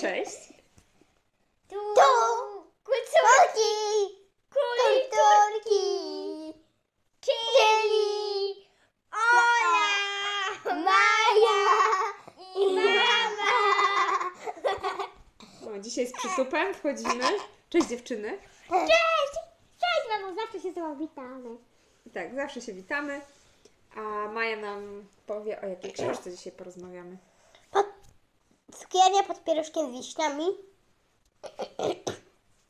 cześć. Tu, Tu. kulturki, Kulturki. czyli Ola, Maja i mama. O, dzisiaj z przytupem wchodzimy. Cześć dziewczyny. Cześć! Cześć, mamo, zawsze się z tobą witamy. Tak, zawsze się witamy. A Maja nam powie, o jakiej książce dzisiaj porozmawiamy. Pod... Cukiernia pod pierożkiem z wiśniami.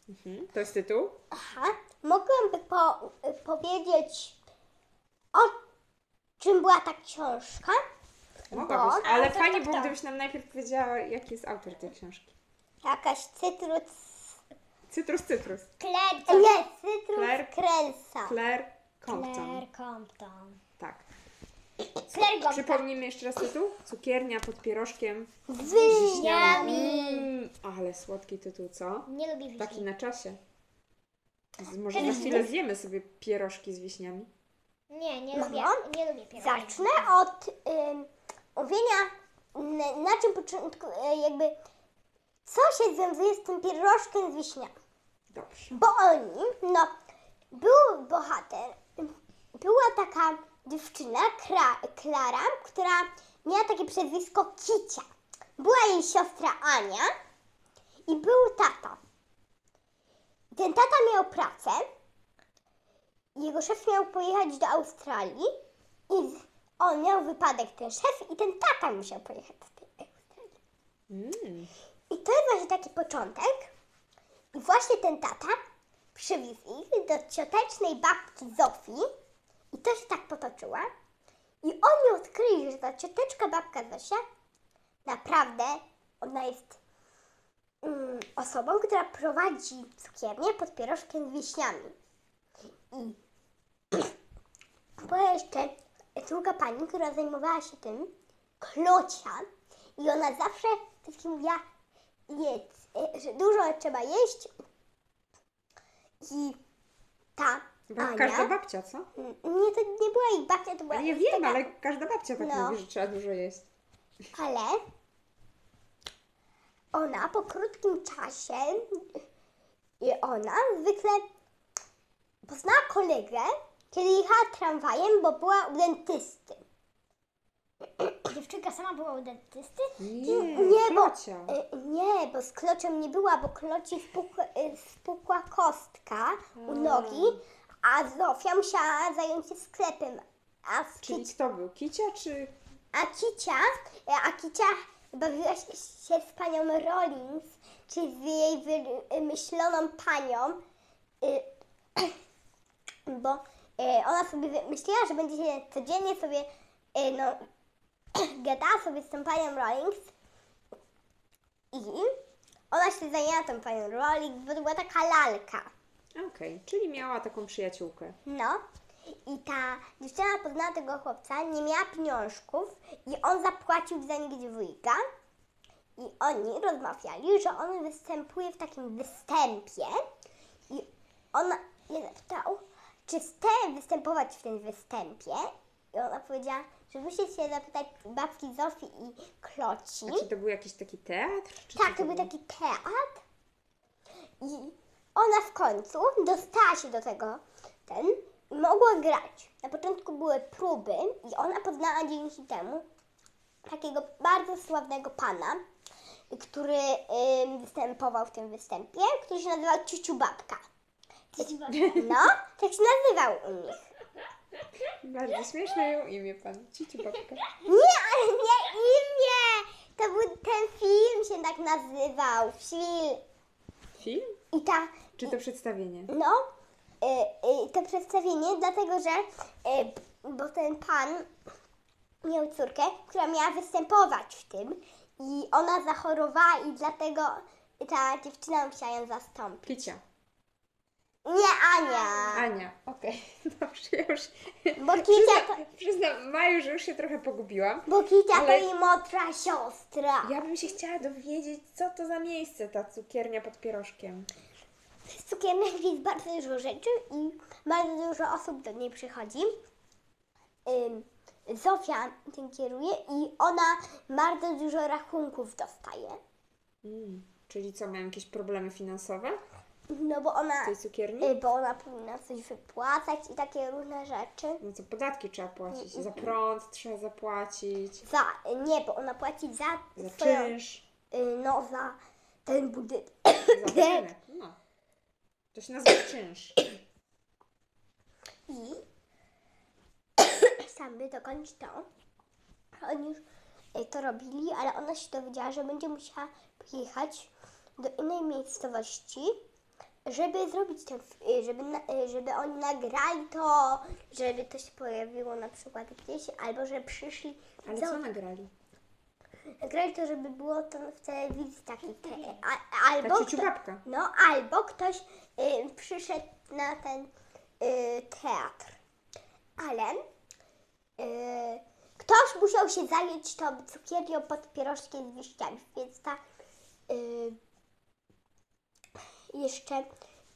Mhm. To jest tytuł? Aha. Mogłabym po, powiedzieć, o czym była ta książka? Mogłabyś, ale to- fajnie to było, kto? gdybyś nam najpierw powiedziała, jaki jest autor tej książki. Jakaś cytrus... Cytrus, cytrus. Claire, Nie, cytrus Claire- kręsa. Claire Compton. Claire Compton. Tak. Przypomnijmy jeszcze raz tytuł? Cukiernia pod pierożkiem Z z wiśniami. Mm, ale słodki tytuł, co? Nie lubię wiśni. Taki na czasie. Z, może za chwilę zjemy sobie pierożki z wiśniami. Nie, nie Mamo? lubię, nie lubię pierogów. Zacznę od ym, mówienia, na, na czym początku, y, jakby, co się związuje z tym pierożkiem z wiśniami. Dobrze. Bo oni, no, był bohater, była taka dziewczyna, Kra, Klara, która miała takie przezwisko Kicia. Była jej siostra Ania i był tata. Ten tata miał pracę, jego szef miał pojechać do Australii i on miał wypadek, ten szef, i ten tata musiał pojechać do tej Australii. Mm. I to jest właśnie taki początek. I właśnie ten tata przywiózł ich do ciotecznej babki Zofii. I to się tak potoczyło. I oni odkryli, że ta cioteczka babka Zosia naprawdę ona jest mm, osobą, która prowadzi cukiernię pod pierożkiem z wiśniami. I była jeszcze druga pani, która zajmowała się tym, Klocia. I ona zawsze wszystkim mówiła, jedz, e, że dużo trzeba jeść. I ta Ania, każda babcia, co? Nie, to nie była ich babcia, to była Ale ja wiem, taka- ale każda babcia tak No. mówi, że trzeba dużo jeść. ale ona po krótkim czasie i ona zwykle poznała kolegę, kiedy jechała tramwajem, bo była u dentysty. Dziewczynka sama była u dentysty? Nie, nie, bo-. E, Nie, bo z klociem nie była, bo kloci spukła, e, spukła kostka u nogi, a Zofia musiała zająć się sklepem. A, z Czyli kto był? Kicia czy... a Kicia, a Kicia bawiła się z panią Rollins, czyli z jej wymyśloną panią, y, bo e, ona sobie wymyśliła, że będzie się codziennie sobie, e, no, gadała sobie z tą panią Rollins i ona się zajęła tą panią Rollins, bo to była taka lalka. Okej, czyli miała taką przyjaciółkę. No. I ta dziewczyna poznała tego chłopca, nie miała pieniążków i on zapłacił za nich dwójka. I oni rozmawiali, że on występuje w takim występie. I on je zapytał, czy chce występować w tym występie. I ona powiedziała, że musi się zapytać babki Zofii i Kloci. A czy to był jakiś taki teatr? Czy Tak, to był taki teatr. I ona w końcu dostała się do tego ten i mogła grać. Na początku były próby i ona poznała dzięki temu takiego bardzo sławnego pana, który ym, występował w tym występie, który się nazywał Ciuciu Babka. No, tak się nazywał u nich. Bardzo śmieszne ją imię pan. Cici babka. Nie, ale nie imię! To był ten film się tak nazywał. Film. Film? I ta Czy to przedstawienie? No, y, y, to przedstawienie, dlatego że, y, bo ten pan miał córkę, która miała występować w tym i ona zachorowała i dlatego ta dziewczyna musiała ją zastąpić. Kicia. Nie Ania, Ania. Okej, dobrze, ja już... bo Kicia to, Przyznam, przyznam, Maju, że już się trochę pogubiłam. bo Kicia Ale- to jej młodsza siostra. Ja bym się chciała dowiedzieć, co to za miejsce, ta cukiernia pod pierożkiem. W cukierniach jest bardzo dużo rzeczy i bardzo dużo osób do niej przychodzi. Ym, Zofia tym kieruje i ona bardzo dużo rachunków dostaje. Mm. Czyli co, mają jakieś problemy finansowe No bo ona, w tej cukierni? y, bo ona powinna coś wypłacać i takie różne rzeczy. No co, podatki trzeba płacić, za prąd trzeba zapłacić, Za, nie, bo ona płaci za, za swoją, czynsz, y, no za ten budynek. za budynek. No. To się nazywa czynsz. I samy dokończyć to. Oni już y, to robili, ale ona się dowiedziała, że będzie musiała pojechać do innej miejscowości, żeby zrobić ten, y, żeby, y, żeby oni nagrali to, żeby to się pojawiło na przykład gdzieś, albo że przyszli. Ale co- co nagrali? Nagrali to, żeby było to w telewizji taki te, a, albo Ta kto- no, albo ktoś y, przyszedł na ten y, teatr. Ale y, ktoś musiał się zająć tą cukiernią pod pierożkiem z wiśniami, więc ta y, jeszcze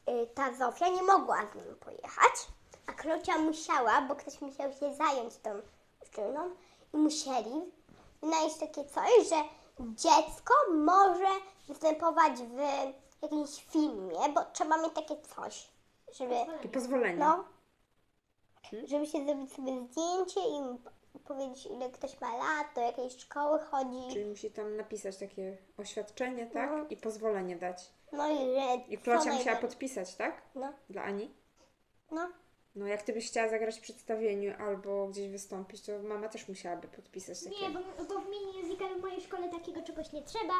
y, ta Zofia nie mogła z nim pojechać, a Klocia musiała, bo ktoś musiał się zająć tą dziewczyną i musieli znaleźć takie coś, że dziecko może występować w jakimś filmie, bo trzeba mieć takie coś, żeby, Takie pozwolenie. no, żeby się zrobić sobie zdjęcie i powiedzieć, ile ktoś ma lat, do jakiej szkoły chodzi. Czyli musi tam napisać takie oświadczenie, tak? No. I pozwolenie dać. No i że I Klocia musiała podpisać, tak? No, Dla Ani? no. No jak ty byś chciała zagrać w przedstawieniu albo gdzieś wystąpić, to mama też musiałaby podpisać takie. Nie, bo, bo w mini musical'u w mojej szkole takiego czegoś nie trzeba.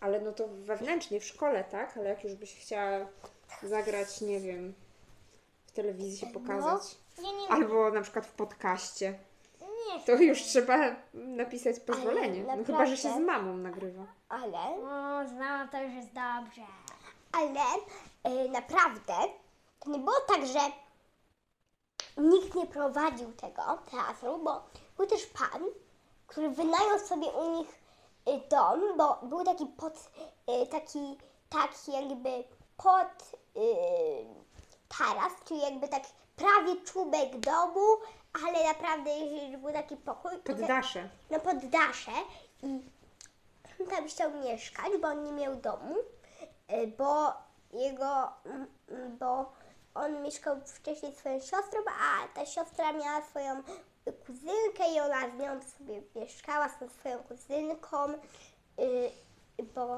Ale no to wewnętrznie, w szkole, tak? Ale jak już byś chciała zagrać, nie wiem, w telewizji się pokazać. Ja nie, Albo na przykład w podcaście. Nie To już trzeba napisać pozwolenie. Ale No chyba, że się z mamą nagrywa. Ale, O, znam, to już jest dobrze. ale y, naprawdę to nie było tak, że nikt nie prowadził tego teatru, bo był też pan, który wynajął sobie u nich y, dom, bo był taki pod, y, taki, taki jakby pod y, taras, czyli jakby tak prawie czubek domu, ale naprawdę że był taki pokój. I Poddasze. no poddasze i tam chciał mieszkać, bo on nie miał domu, y, bo jego, mm, mm, bo on mieszkał wcześniej z swoją siostrą, a ta siostra miała swoją kuzynkę i ona z nią sobie mieszkała, z tą swoją kuzynką, y, bo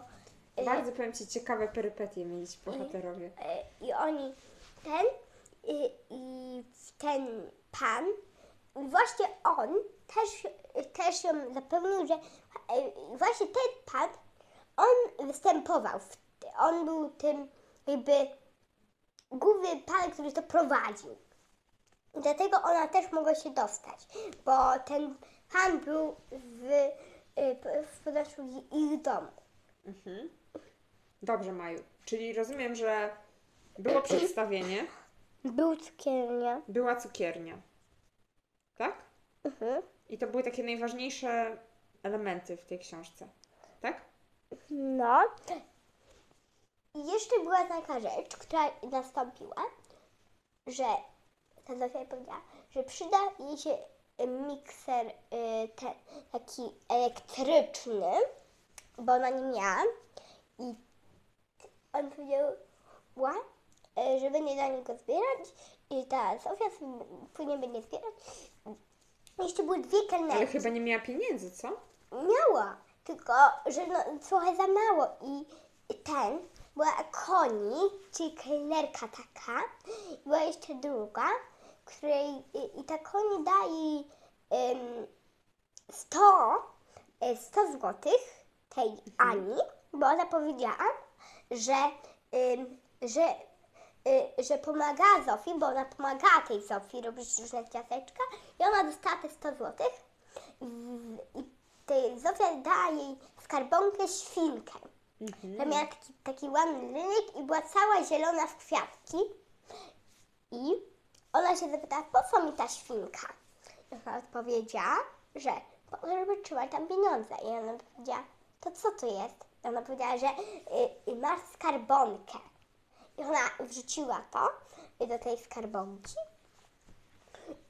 y, Bardzo powiem Ci ciekawe perypetie mieli ci bohaterowie. E, i oni ten i, i ten pan i właśnie on też, też ją zapewnił, że e, właśnie ten pan on występował, w, on był tym jakby główny pan, który to prowadził. Dlatego ona też mogła się dostać, bo ten pan był w, e, w poddaszu ich domu. Mhm. Dobrze, Maju. Czyli rozumiem, że było przedstawienie, Był cukiernia. była cukiernia. Tak? Mhm. I to były takie najważniejsze elementy w tej książce. Tak? No. I jeszcze była taka rzecz, która nastąpiła, że ta Zofia powiedziała, że przyda jej się mikser y, ten, taki elektryczny, bo ona nie miała. I on powiedział, y, że będzie dla niego zbierać i ta sobie później będzie zbierać. Jeszcze były dwie kelnerki. Ale chyba nie miała pieniędzy, co? Miała, tylko że no, trochę za mało i ten była koni, czyli kelnerka taka, była jeszcze druga, której i, i ta koni daje em, 100, e, 100 złotych tej Ani, bo ona powiedziała, że, em, że, y, że pomagała Zofii, bo ona pomagała tej Zofii robić różne ciasteczka i ona dostała te 100 złotych i Zofia dała jej skarbonkę świnkę. Że miała taki, taki ładny rynek i była cała zielona w kwiatki. I ona się zapytała, po co mi ta świnka? I ona odpowiedziała, że żeby trzymać tam pieniądze. I ona powiedziała, to co to jest? I ona powiedziała, że y, y, masz skarbonkę. I ona wrzuciła to do tej skarbonki.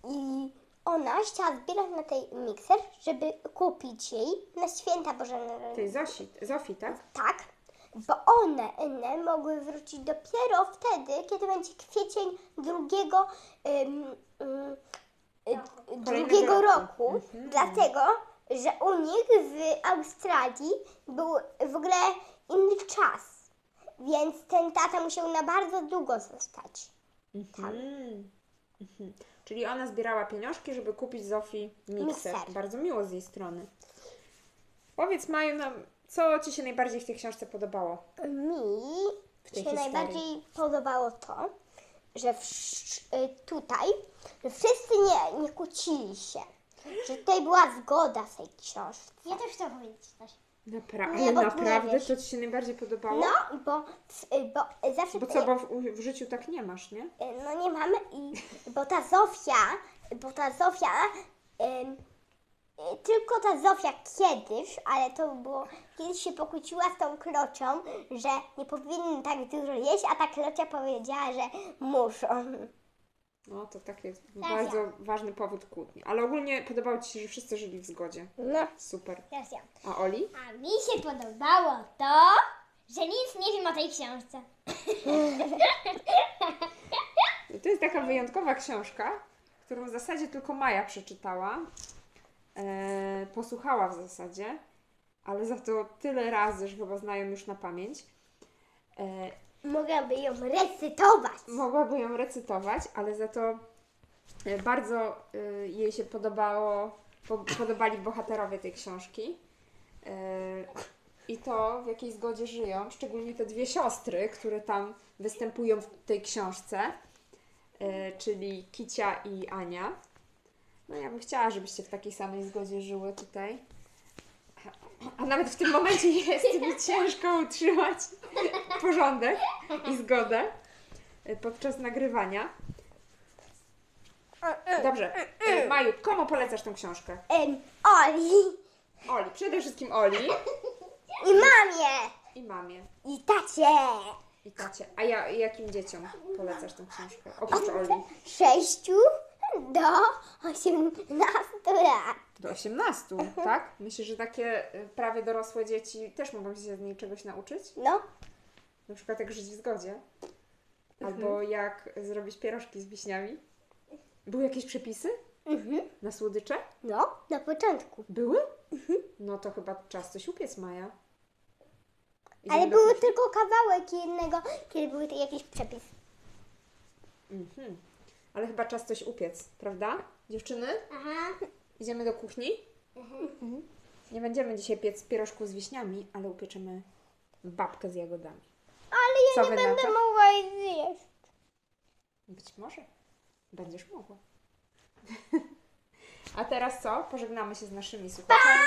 I ona chciała zbierać na tej mikser, żeby kupić jej na święta Boże Narodzenia. Tej Zosi, Zofii, tak? Tak, bo one, one mogły wrócić dopiero wtedy, kiedy będzie kwiecień drugiego, ym, ym, y, drugiego roku. roku. Dlatego, że u nich w Australii był w ogóle inny czas. Więc ten tata musiał na bardzo długo zostać. Mm. Mhm. Czyli ona zbierała pieniążki, żeby kupić Zofii mikser. Mikser. Bardzo miło z jej strony. Powiedz Maju nam, co Ci się najbardziej w tej książce podobało? Mi W się historii. najbardziej podobało to, że wsz- y, tutaj że wszyscy nie, nie kłócili się. Że tutaj była zgoda w tej książce. Ja też chcę powiedzieć coś. Napra- Nie, ale nie naprawdę to Ci się najbardziej podobało? No, bo, y, bo zawsze Bo co, bo w, w życiu tak nie masz, nie? Y, No nie mamy i bo ta Zofia, bo ta Zofia, y, tylko ta Zofia kiedyś, ale to było, kiedyś się pokłóciła z tą klocią, że nie powinny tak dużo jeść, a ta klocia powiedziała, że muszą. No to tak jest bardzo ważny powód kłótni. Ale ogólnie podobało Ci się, że wszyscy żyli w zgodzie. No. Super. Teraz ja. A Oli? A mi się podobało to, że nic nie wiem o tej książce. To jest taka wyjątkowa książka, którą w zasadzie tylko Maja przeczytała. E, posłuchała w zasadzie, ale za to tyle razy, że chyba znają już na pamięć. E, Mogłaby ją recytować. mogłaby ją recytować, ale za to e, bardzo e, jej się podobało, po, podobali bohaterowie tej książki. E, I to, w jakiej zgodzie żyją, szczególnie te dwie siostry, które tam występują w tej książce, czyli Kicia i Ania. No ja bym chciała, żebyście w takiej samej zgodzie żyły tutaj. A nawet w tym momencie jest mi ciężko utrzymać porządek i zgodę e, podczas nagrywania. Dobrze. E, Maju, komu polecasz tą książkę? Oli Oli, przede wszystkim Oli i mamie i mamie i tacie. i tacie. A ja jakim dzieciom polecasz tą książkę? Oprócz Oli. Sześciu do osiemnastu lat. Do 18, tak? Myślę, że takie e, prawie dorosłe dzieci też mogą się z niej czegoś nauczyć? No, Na przykład jak żyć w zgodzie. Albo jak zrobić pierożki z wiśniami. Były jakieś przepisy mhm. na słodycze? no, na początku. Były? No to chyba czas coś upiec, Maja. Idziemy Ale do był kuchni? tylko kawałek jednego, kiedy były te jakieś przepisy. Mhm. Ale chyba czas coś upiec, prawda? Dziewczyny? Aha. Idziemy do kuchni? Nie będziemy dzisiaj piec pierożku z wiśniami, ale upieczymy babkę z jagodami. Ale ja Co nie wy na będę to? mogła jej zjeść. Być może. Będziesz mogła. A teraz co? Pożegnamy się z naszymi słuchaczami.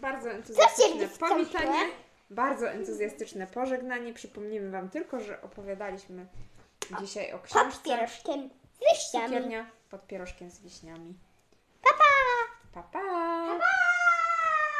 Bardzo entuzjastyczne powitanie. Bardzo entuzjastyczne pożegnanie. Przypomnimy Wam tylko, że opowiadaliśmy dzisiaj o Pod książce pierożkiem z. Cukiernia pod pierożkiem z wiśniami. Pa, pa! Pa, pa!